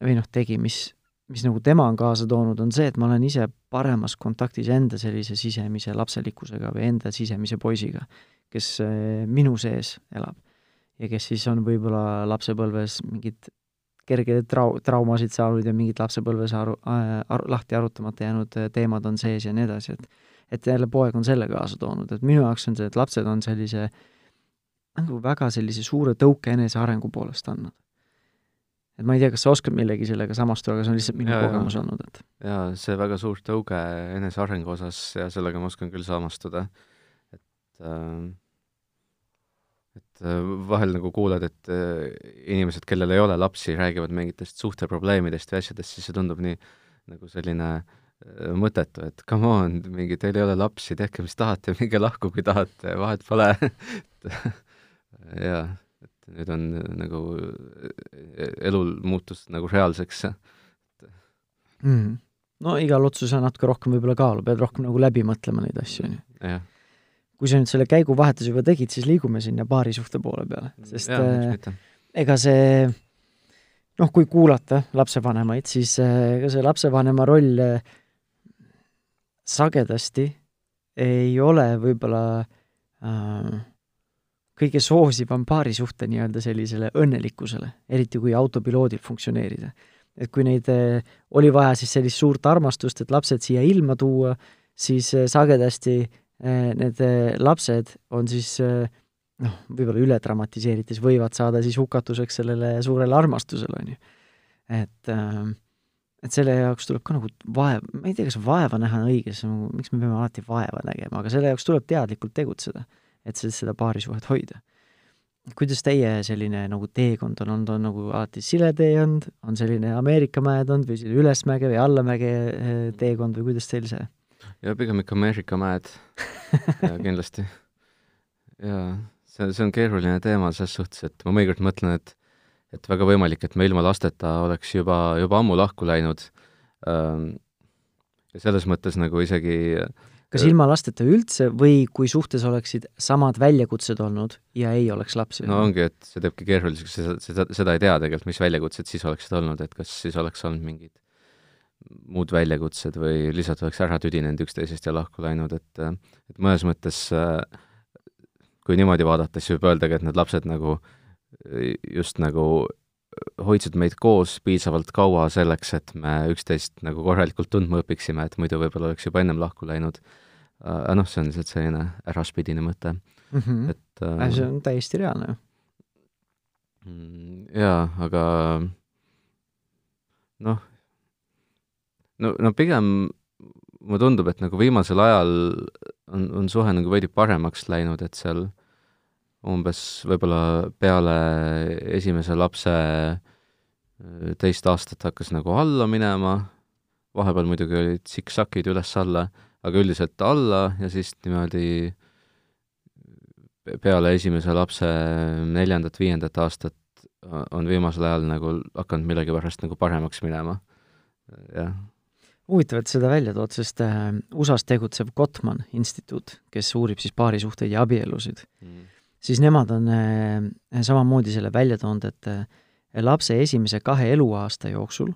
või noh, tegi, mis, mis nagu tema on kaasa toonud, on see, et ma olen ise paremas kontaktis enda sellise sisemise lapselikkusega või enda sisemise poisiga, kes äh, minu sees elab. ja kes siis on võib-olla lapsepõlves mingid kergeid trau-, traumasid saanud ja mingid lapsepõlves aru äh,, aru, lahti arutamata jäänud äh, teemad on sees ja nii edasi, et et jälle poeg on selle kaasa toonud, et minu jaoks on see, et lapsed on sellise nagu väga sellise suure tõuke enesearengu poolest andnud et ma ei tea, kas sa oskad millegi sellega samastuda, aga see on lihtsalt minu ja, kogemus ja. olnud, et jaa, see väga suur tõuge enesearengu osas ja sellega ma oskan küll samastuda. et äh, et äh, vahel nagu kuuled, et äh, inimesed, kellel ei ole lapsi, räägivad mingitest suhteprobleemidest ja asjadest, siis see tundub nii nagu selline äh, mõttetu, et come on, mingi, teil ei ole lapsi, tehke, mis tahate, minge lahku, kui tahate, vahet pole jaa nüüd on äh, nagu äh, elul muutus nagu reaalseks mm.. no igal otsusel natuke rohkem võib-olla kaalu, pead rohkem nagu läbi mõtlema neid asju, on ju. kui sa nüüd selle käiguvahetuse juba tegid, siis liigume sinna paarisuhte poole peale, sest ja, äh, ega see noh, kui kuulata lapsevanemaid, siis äh, ega see lapsevanema roll äh, sagedasti ei ole võib-olla äh, kõige soosivam paarisuhte nii-öelda sellisele õnnelikkusele, eriti kui autopiloodil funktsioneerida. et kui neid eh, oli vaja siis sellist suurt armastust, et lapsed siia ilma tuua, siis eh, sagedasti eh, need lapsed on siis noh, võib-olla üle dramatiseerides, võivad saada siis hukatuseks sellele suurele armastusele, on ju. et et selle jaoks tuleb ka nagu vaev, ma ei tea, kas vaeva näha on õige, on, miks me peame alati vaeva nägema, aga selle jaoks tuleb teadlikult tegutseda et siis seda paarisuhet hoida. kuidas teie selline nagu teekond on olnud, on nagu alati siletee olnud, on selline Ameerika mäed olnud või selline ülesmäge või allamäge eh, teekond või kuidas teil see? ja pigem ikka Ameerika mäed ja kindlasti. jaa, see, see on keeruline teema selles suhtes, et ma mõnikord mõtlen, et et väga võimalik, et me ilma lasteta oleks juba, juba ammu lahku läinud. ja selles mõttes nagu isegi äh, kas ilma lasteta üldse või kui suhtes oleksid samad väljakutsed olnud ja ei oleks lapsi? no ongi, et see teebki keeruliseks, seda, seda, seda ei tea tegelikult, mis väljakutsed siis oleksid olnud, et kas siis oleks olnud mingid muud väljakutsed või lihtsalt oleks ära tüdinenud üksteisest ja lahku läinud, et et mõnes mõttes kui niimoodi vaadata, siis võib öeldagi, et need lapsed nagu just nagu hoidsid meid koos piisavalt kaua selleks, et me üksteist nagu korralikult tundma õpiksime, et muidu võib-olla oleks juba ennem lahku läinud. aga noh, see on lihtsalt selline äraspidine mõte mm, -hmm. et äh, see on täiesti reaalne ju. Mm, jaa, aga noh, no, no pigem mulle tundub, et nagu viimasel ajal on, on suhe nagu veidi paremaks läinud, et seal umbes võib-olla peale esimese lapse äh, teist aastat hakkas nagu alla minema, vahepeal muidugi olid siksakid üles-alla, aga üldiselt alla ja siis niimoodi peale esimese lapse neljandat-viiendat aastat on viimasel ajal nagu hakanud millegipärast nagu paremaks minema, jah. Huvitav, et seda välja tood, sest äh, USA-s tegutsev Gottman instituut, kes uurib siis paarisuhteid ja abielusid. Mm siis nemad on äh, samamoodi selle välja toonud, et äh, lapse esimese kahe eluaasta jooksul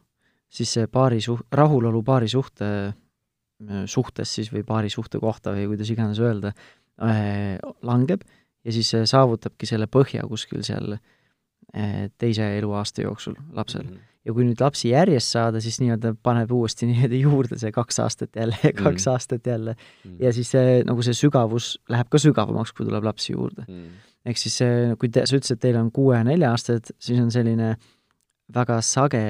siis see paari suh-, rahulolu paari suhte, äh, suhtes siis või paari suhte kohta või kuidas iganes öelda, langeb ja siis saavutabki selle põhja kuskil seal teise eluaasta jooksul lapsel mm. -hmm ja kui nüüd lapsi järjest saada, siis nii-öelda paneb uuesti nii-öelda juurde see kaks aastat jälle ja kaks mm. aastat jälle mm. ja siis see, nagu see sügavus läheb ka sügavamaks, kui tuleb lapsi juurde mm.. ehk siis see, kui te, sa ütlesid, et teil on kuue- ja nelja-aastased, siis on selline väga sage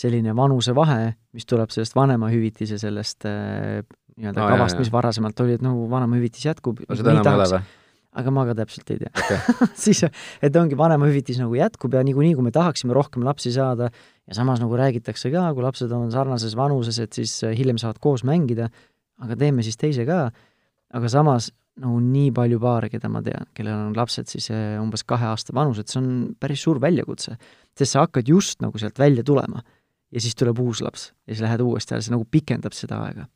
selline vanusevahe, mis tuleb sellest vanemahüvitise sellest äh, nii-öelda ah, kavast, mis varasemalt oli, et nagu vanemahüvitis jätkub. seda enam ei ole või? Aga ma ka täpselt ei tea okay. siis, et ongi vanemahüvitis nagu jätkub ja niikuinii, kui me tahaksime rohkem lapsi saada ja samas nagu räägitakse ka, kui lapsed on sarnases vanuses, et siis äh, hiljem saavad koos mängida, aga teeme siis teise ka, aga samas nagu nii palju paare, keda ma tean, kellel on lapsed siis äh, umbes kahe aasta vanused, see on päris suur väljakutse. sest sa hakkad just nagu sealt välja tulema ja siis tuleb uus laps ja siis lähed uuesti ja see nagu pikendab seda aega.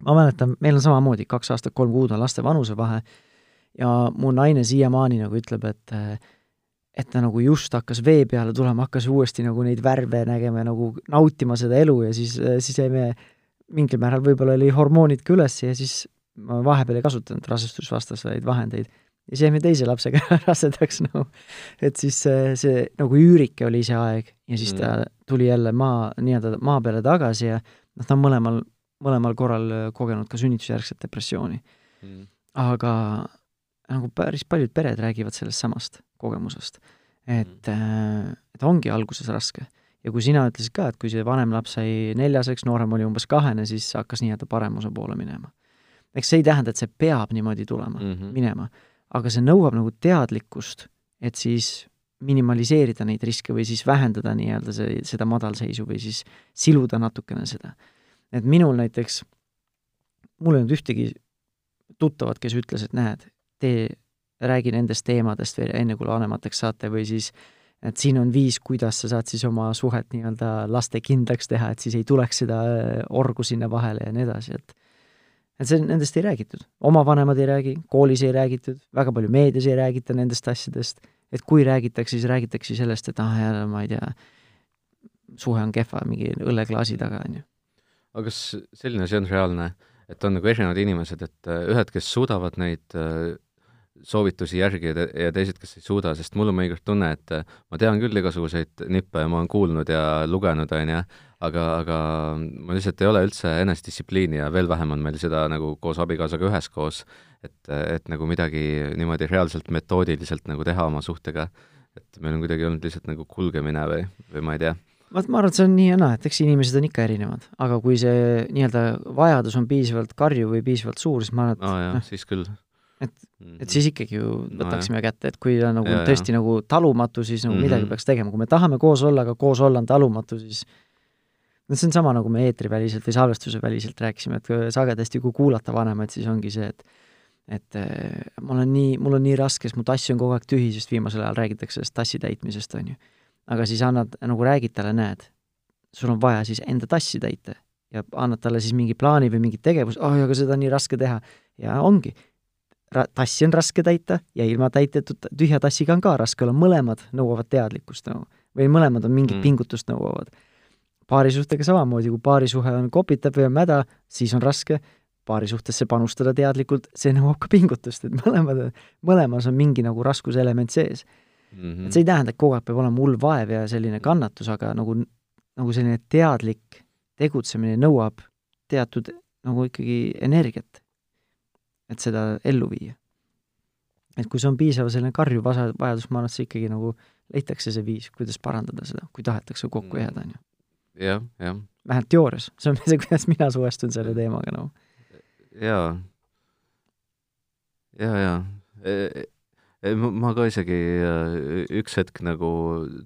ma mäletan, meil on samamoodi, kaks aastat, kolm kuud on laste vanusevahe ja mu naine siiamaani nagu ütleb, et et ta nagu just hakkas vee peale tulema, hakkas uuesti nagu neid värve nägema ja nagu nautima seda elu ja siis, siis jäime mingil määral võib-olla oli hormoonid ka üles ja siis ma vahepeal ei kasutanud rasestusvastaseid vahendeid. ja siis jäime teise lapsega rasedaks nagu, et siis see, see nagu üürike oli see aeg ja siis ta mm. tuli jälle maa, nii-öelda maa peale tagasi ja noh, ta on mõlemal, mõlemal korral kogenud ka sünnitusjärgset depressiooni mm.. aga nagu päris paljud pered räägivad sellest samast kogemusest, et mm., et ongi alguses raske ja kui sina ütlesid ka, et kui see vanem laps sai neljaseks, noorem oli umbes kahene, siis hakkas nii-öelda paremuse poole minema eks see ei tähenda, et see peab niimoodi tulema mm, -hmm. minema, aga see nõuab nagu teadlikkust, et siis minimaliseerida neid riske või siis vähendada nii-öelda see, seda madalseisu või siis siluda natukene seda. et minul näiteks, mul ei olnud ühtegi tuttavat, kes ütles, et näed, tee, räägi nendest teemadest veel enne, kui vanemateks saate või siis et siin on viis, kuidas sa saad siis oma suhet nii-öelda laste kindlaks teha, et siis ei tuleks seda orgu sinna vahele ja nii edasi, et et see, nendest ei räägitud. oma vanemad ei räägi, koolis ei räägitud, väga palju meedias ei räägita nendest asjadest, et kui räägitakse, siis räägitakse sellest, et ah, jälle ma ei tea, suhe on kehva mingi õlleklaasi taga, on ju. aga kas selline asi on reaalne, et on nagu erinevad inimesed, et äh, ühed, kes suudavad neid äh, soovitusi järgida ja teised, kes ei suuda, sest mul on mõnikord tunne, et äh, ma tean küll igasuguseid nippe ja ma olen kuulnud ja lugenud, on ju, aga, aga mul lihtsalt ei ole üldse enesedistsipliini ja veel vähem on meil seda nagu koos abikaasaga üheskoos, et, et nagu midagi niimoodi reaalselt metoodiliselt nagu teha oma suhtega. et meil on kuidagi olnud lihtsalt nagu kulgemine või, või ma ei tea. Vaat ma arvan, et see on nii ja naa, et eks inimesed on ikka erinevad, aga kui see nii-öelda vajadus on piisavalt karjuv või piisavalt suur, siis ma arvan, et oh, jah, no, siis küll et, et mhm. siis ikkagi ju võtaksime no, kätte, et kui ta nagu ja, tõesti ja. nagu talumatu, siis nagu mm -hmm. midagi peaks tegema, kui me tahame koos olla, aga koos olla on talumatu, siis no see on sama, nagu me eetriväliselt või salvestuse väliselt rääkisime, et sagedasti, kui kuulata vanemaid, siis ongi see, et et äh, ma olen nii, mul on nii raske, sest mu tass on kogu aeg tühi, sest viimasel ajal räägitakse sellest tassi täitmisest, on ju. aga siis annad, nagu räägid talle, näed, sul on vaja siis enda tassi täita ja annad talle siis mingi plaani või mingit tegevust, oh, aga seda on nii raske teha. ja ongi, tassi on raske täita ja ilma täitetud tühja tassiga on ka raske olla, mõlemad nõuavad teadlikkust nagu või mõlemad on mingit mm. pingutust nõuavad. paarisuhtega samamoodi, kui paarisuhe on kopitav või on mäda, siis on raske, paarisuhtesse panustada teadlikult, see nõuab ka pingutust, et mõlemad, mõlemas on mingi nagu raskuselement sees mm. -hmm. et see ei tähenda, et kogu aeg peab olema hull vaev ja selline kannatus, aga nagu, nagu selline teadlik tegutsemine nõuab teatud nagu ikkagi energiat et seda ellu viia. et kui see on piisav selline karjuv vasa-, vajadus, ma arvan, et see ikkagi nagu leitakse see viis, kuidas parandada seda, kui tahetakse kokku mm. jääda, on ju. jah, jah. vähemalt teoorias, see on see, kuidas mina suhestun selle teemaga nagu no.. jaa. jaa, jaa e, e, ma ka isegi äh, üks hetk nagu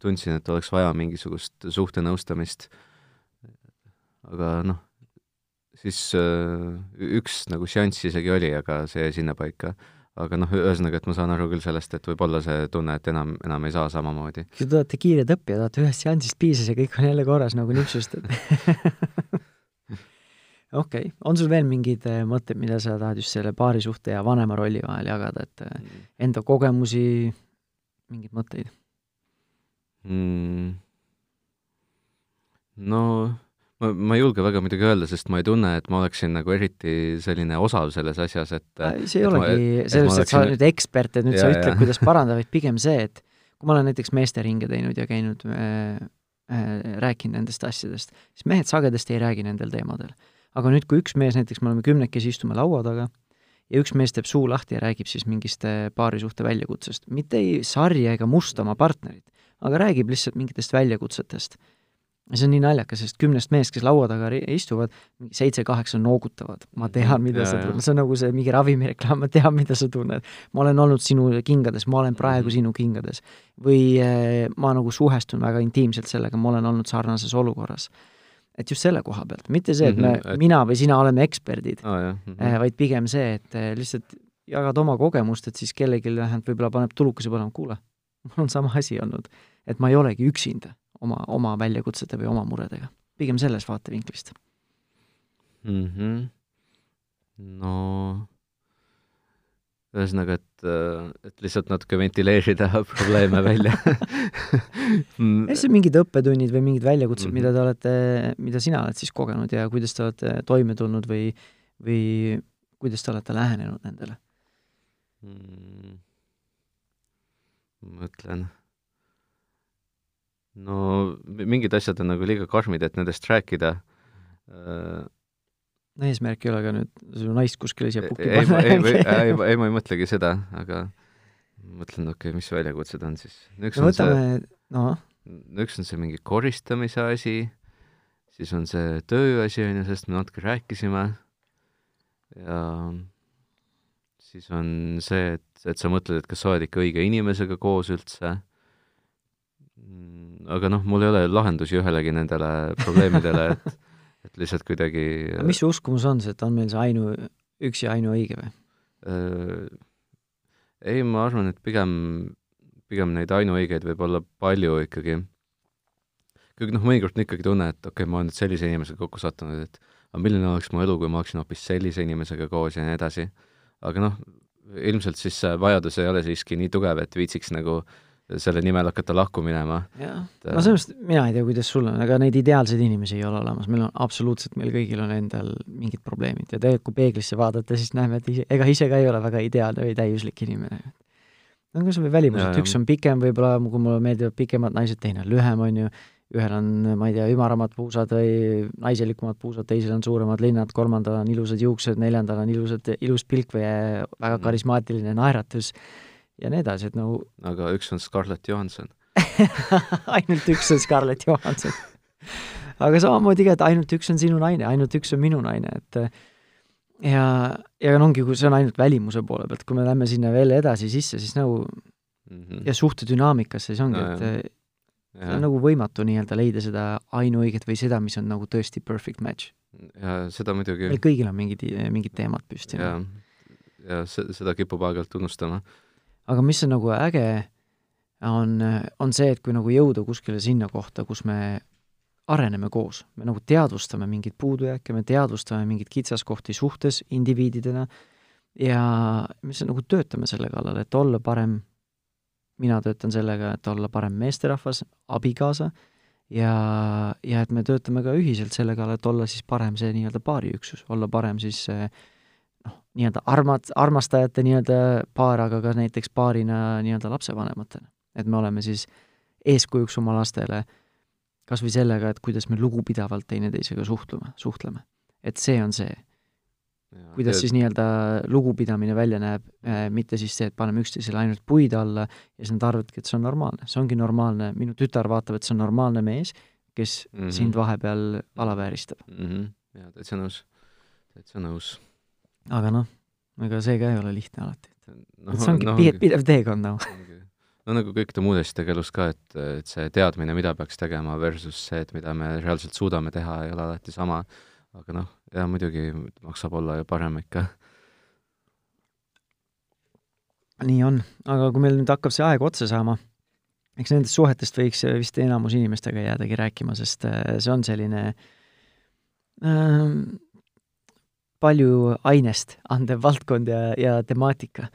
tundsin, et oleks vaja mingisugust suhtenõustamist, aga noh, siis äh, üks nagu seanss isegi oli, aga see jäi sinnapaika. aga noh, ühesõnaga, et ma saan aru küll sellest, et võib olla see tunne, et enam, enam ei saa samamoodi. kui te olete kiired õppijad, olete ühest seansist piisas ja kõik on jälle korras nagu nipsust, et okei okay., on sul veel mingeid äh, mõtteid, mida sa tahad just selle paarisuhte ja vanema rolli vahel jagada, et äh, mm. enda kogemusi, mingeid mõtteid mm.? no ma, ma ei julge väga midagi öelda, sest ma ei tunne, et ma oleksin nagu eriti selline osav selles asjas, et see ei olegi selles, et sa oled nüüd ekspert, et nüüd ja, sa ütled, kuidas parandada, vaid pigem see, et kui ma olen näiteks meesteringe teinud ja käinud äh, äh, rääkinud nendest asjadest, siis mehed sagedasti ei räägi nendel teemadel. aga nüüd, kui üks mees, näiteks me oleme kümnekesi, istume laua taga ja üks mees teeb suu lahti ja räägib siis mingist paarisuhte väljakutsest, mitte ei sarja ega musta oma partnerit, aga räägib lihtsalt mingitest väljakutsetest ja see on nii naljakas, sest kümnest mehest, kes laua taga istuvad, mingi seitse-kaheksa noogutavad. ma tean, mida ja, sa tunned, see on nagu see mingi ravimireklaam, ma tean, mida sa tunned. ma olen olnud sinu kingades, ma olen praegu mm sinu kingades. või eh, ma nagu suhestun väga intiimselt sellega, ma olen olnud sarnases olukorras. et just selle koha pealt, mitte see, et me mm, -hmm, et... mina või sina oleme eksperdid oh,, mm -hmm. vaid pigem see, et eh, lihtsalt jagad oma kogemust, et siis kellelgi vähemalt võib-olla paneb tulukese põlema, kuule, mul on sama asi olnud, et ma ei olegi üksinda oma, oma väljakutsete või oma muredega. pigem sellest vaatevinklist mm. -hmm. no ühesõnaga, et, et lihtsalt natuke ventileerida probleeme välja on mingid õppetunnid või mingid väljakutsed mm, -hmm. mida te olete, mida sina oled siis kogenud ja kuidas te olete toime tulnud või, või kuidas te olete lähenenud nendele mm.? mõtlen. No mingid asjad on nagu liiga karmid, et nendest rääkida no eesmärk ei ole ka nüüd su naist kuskile siia pukki panna. ei, ei, ei, ei, ma ei mõtlegi seda, aga mõtlen, okei okay,, mis väljakutsed on siis? no, võtame, see, noh. üks on see mingi koristamise asi, siis on see tööasi, on ju, sellest me natuke rääkisime, ja siis on see, et, et sa mõtled, et kas sa oled ikka õige inimesega koos üldse, mm, aga noh, mul ei ole lahendusi ühelegi nendele probleemidele, et et lihtsalt kuidagi aga mis su uskumus on see, et on meil see ainu, üks ja ainuõige või? Äh, ei, ma arvan, et pigem, pigem neid ainuõigeid võib olla palju ikkagi. kuigi noh, mõnikord on ikkagi tunne, et okei okay,, ma olen nüüd sellise inimesega kokku sattunud, et aga milline oleks mu elu, kui ma oleksin hoopis sellise inimesega koos ja nii edasi. aga noh, ilmselt siis see vajadus ei ole siiski nii tugev, et viitsiks nagu äh, selle nimel hakata lahku minema. jah, no selles mõttes mina ei tea, kuidas sul on, aga neid ideaalseid inimesi ei ole olemas, meil on absoluutselt, meil kõigil on endal mingid probleemid ja tegelikult kui peeglisse vaadata, siis näeme, et ise, ega ise ka ei ole väga ideaalne või täiuslik inimene. no kas või välimuselt, üks on pikem võib-olla, kui mulle meeldivad pikemad naised, teine on lühem, on ju, ühel on, ma ei tea, ümaramad puusad või naiselikumad puusad, teisel on suuremad linnad, kolmandal on ilusad juuksed, neljandal on ilusad, ilus pilk või väga mm. karismaatiline naeratus ja nii edasi, et nagu aga üks on Scarlett Johansson ainult üks on Scarlett Johansson aga samamoodi ka, et ainult üks on sinu naine, ainult üks on minu naine, et ja, ja ongi, kui see on ainult välimuse poole pealt, kui me lähme sinna veel edasi sisse, siis nagu mm -hmm. ja suhtedünaamikasse, siis ongi no,, et ja. see on nagu võimatu nii-öelda leida seda ainuõiget või seda, mis on nagu tõesti perfect match. ja seda muidugi meil kõigil on mingid, mingid teemad püsti. ja, ja seda kipub aeg-ajalt unustama aga mis on nagu äge, on, on see, et kui nagu jõuda kuskile sinna kohta, kus me areneme koos, me nagu teadvustame mingeid puudujääke, me teadvustame mingeid kitsaskohti suhtes indiviididena ja me nagu töötame selle kallal, et olla parem, mina töötan sellega, et olla parem meesterahvas, abikaasa, ja, ja et me töötame ka ühiselt selle kallal, et olla siis parem see nii-öelda paariüksus, olla parem siis äh, noh, nii-öelda armad, armastajate nii-öelda paar, aga ka näiteks paarina nii-öelda lapsevanematena. et me oleme siis eeskujuks oma lastele kas või sellega, et kuidas me lugupidavalt teineteisega suhtleme, suhtleme. et see on see. kuidas tead... siis nii-öelda lugupidamine välja näeb äh,, mitte siis see, et paneme üksteisele ainult puid alla ja siis nad arvavadki, et see on normaalne, see ongi normaalne, minu tütar vaatab, et see on normaalne mees, kes mm -hmm. sind vahepeal alavääristab mm. -hmm. jaa, täitsa nõus, täitsa nõus aga noh, ega see ka ei ole lihtne alati no,. et see ongi no, pidev, pidev teekond nagu no nagu kõikide muude asjade elus ka, et, et see teadmine, mida peaks tegema versus see, et mida me reaalselt suudame teha, ei ole alati sama. aga noh, jaa, muidugi maksab olla ju parem ikka. nii on, aga kui meil nüüd hakkab see aeg otsa saama, eks nendest suhetest võiks vist enamus inimestega jäädagi rääkima, sest äh, see on selline äh, palju ainest andev valdkond ja, ja temaatika.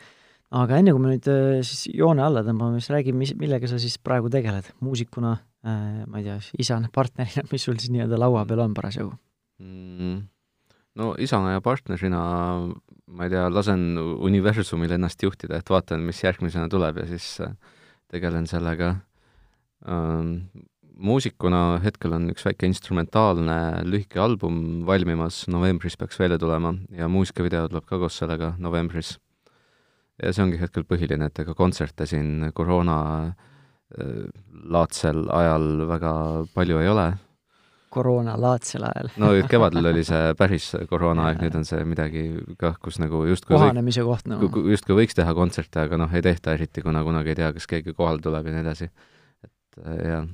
aga enne, kui me nüüd äh, siis joone alla tõmbame, siis räägi, mis, millega sa siis praegu tegeled, muusikuna äh,, ma ei tea, isana, partnerina, mis sul siis nii-öelda laua peal on parasjagu mm.? no isana ja partnerina ma ei tea, lasen universumil ennast juhtida, et vaatan, mis järgmisena tuleb ja siis äh, tegelen sellega ähm, muusikuna hetkel on üks väike instrumentaalne lühike album valmimas, novembris peaks välja tulema ja muusikavideo tuleb ka koos sellega novembris. ja see ongi hetkel põhiline, et ega kontserte siin koroona äh, laadsel ajal väga palju ei ole. koroona laadsel ajal no kevadel oli see päris koroonaaeg, nüüd on see midagi kah, kus nagu justkui kohanemise võik, koht nagu no.. justkui võiks teha kontserte, aga noh, ei tehta eriti, kuna kunagi ei tea, kas keegi kohale tuleb ja nii edasi. et äh, jah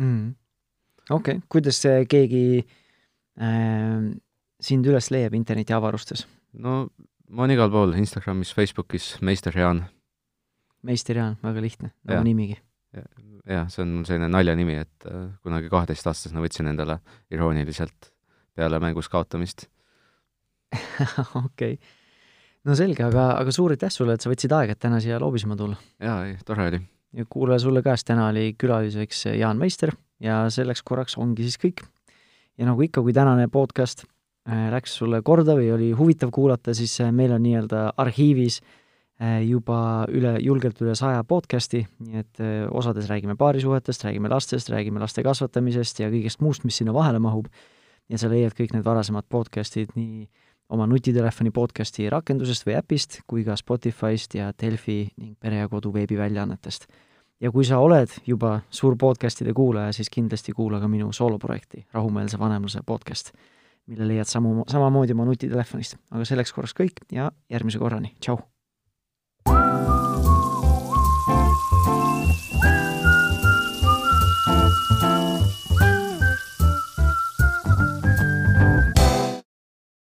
mm.. okei okay., kuidas keegi äh, sind üles leiab internetiavarustes? no ma olen igal pool, Instagramis, Facebookis, Meister Jaan. Meister Jaan, väga lihtne, nagu nimigi. jah, see on mul selline naljanimi, et äh, kunagi kaheteistaastasena võtsin endale irooniliselt peale mängus kaotamist. okei okay. no selge, aga, aga suur aitäh sulle, et sa võtsid aega, et täna siia loobisema tulla. jaa, ei, tore oli. Ja kuulaja sulle käest, täna oli külaliseks Jaan Meister ja selleks korraks ongi siis kõik. ja nagu ikka, kui tänane podcast äh, läks sulle korda või oli huvitav kuulata, siis äh, meil on nii-öelda arhiivis äh, juba üle, julgelt üle saja podcasti, nii et osades räägime paarisuhetest, räägime lastest, räägime laste kasvatamisest ja kõigest muust, mis sinna vahele mahub. ja sa leiad kõik need varasemad podcastid nii oma nutitelefoni podcasti rakendusest või äpist kui ka Spotify'st ja Delfi ning Pere ja Kodu veebiväljaannetest ja kui sa oled juba suur podcastide kuulaja, siis kindlasti kuula ka minu sooloprojekti Rahumeelse vanemluse podcast, mille leiad samu, samamoodi oma nutitelefonist. aga selleks korraks kõik ja järgmise korrani, tšau!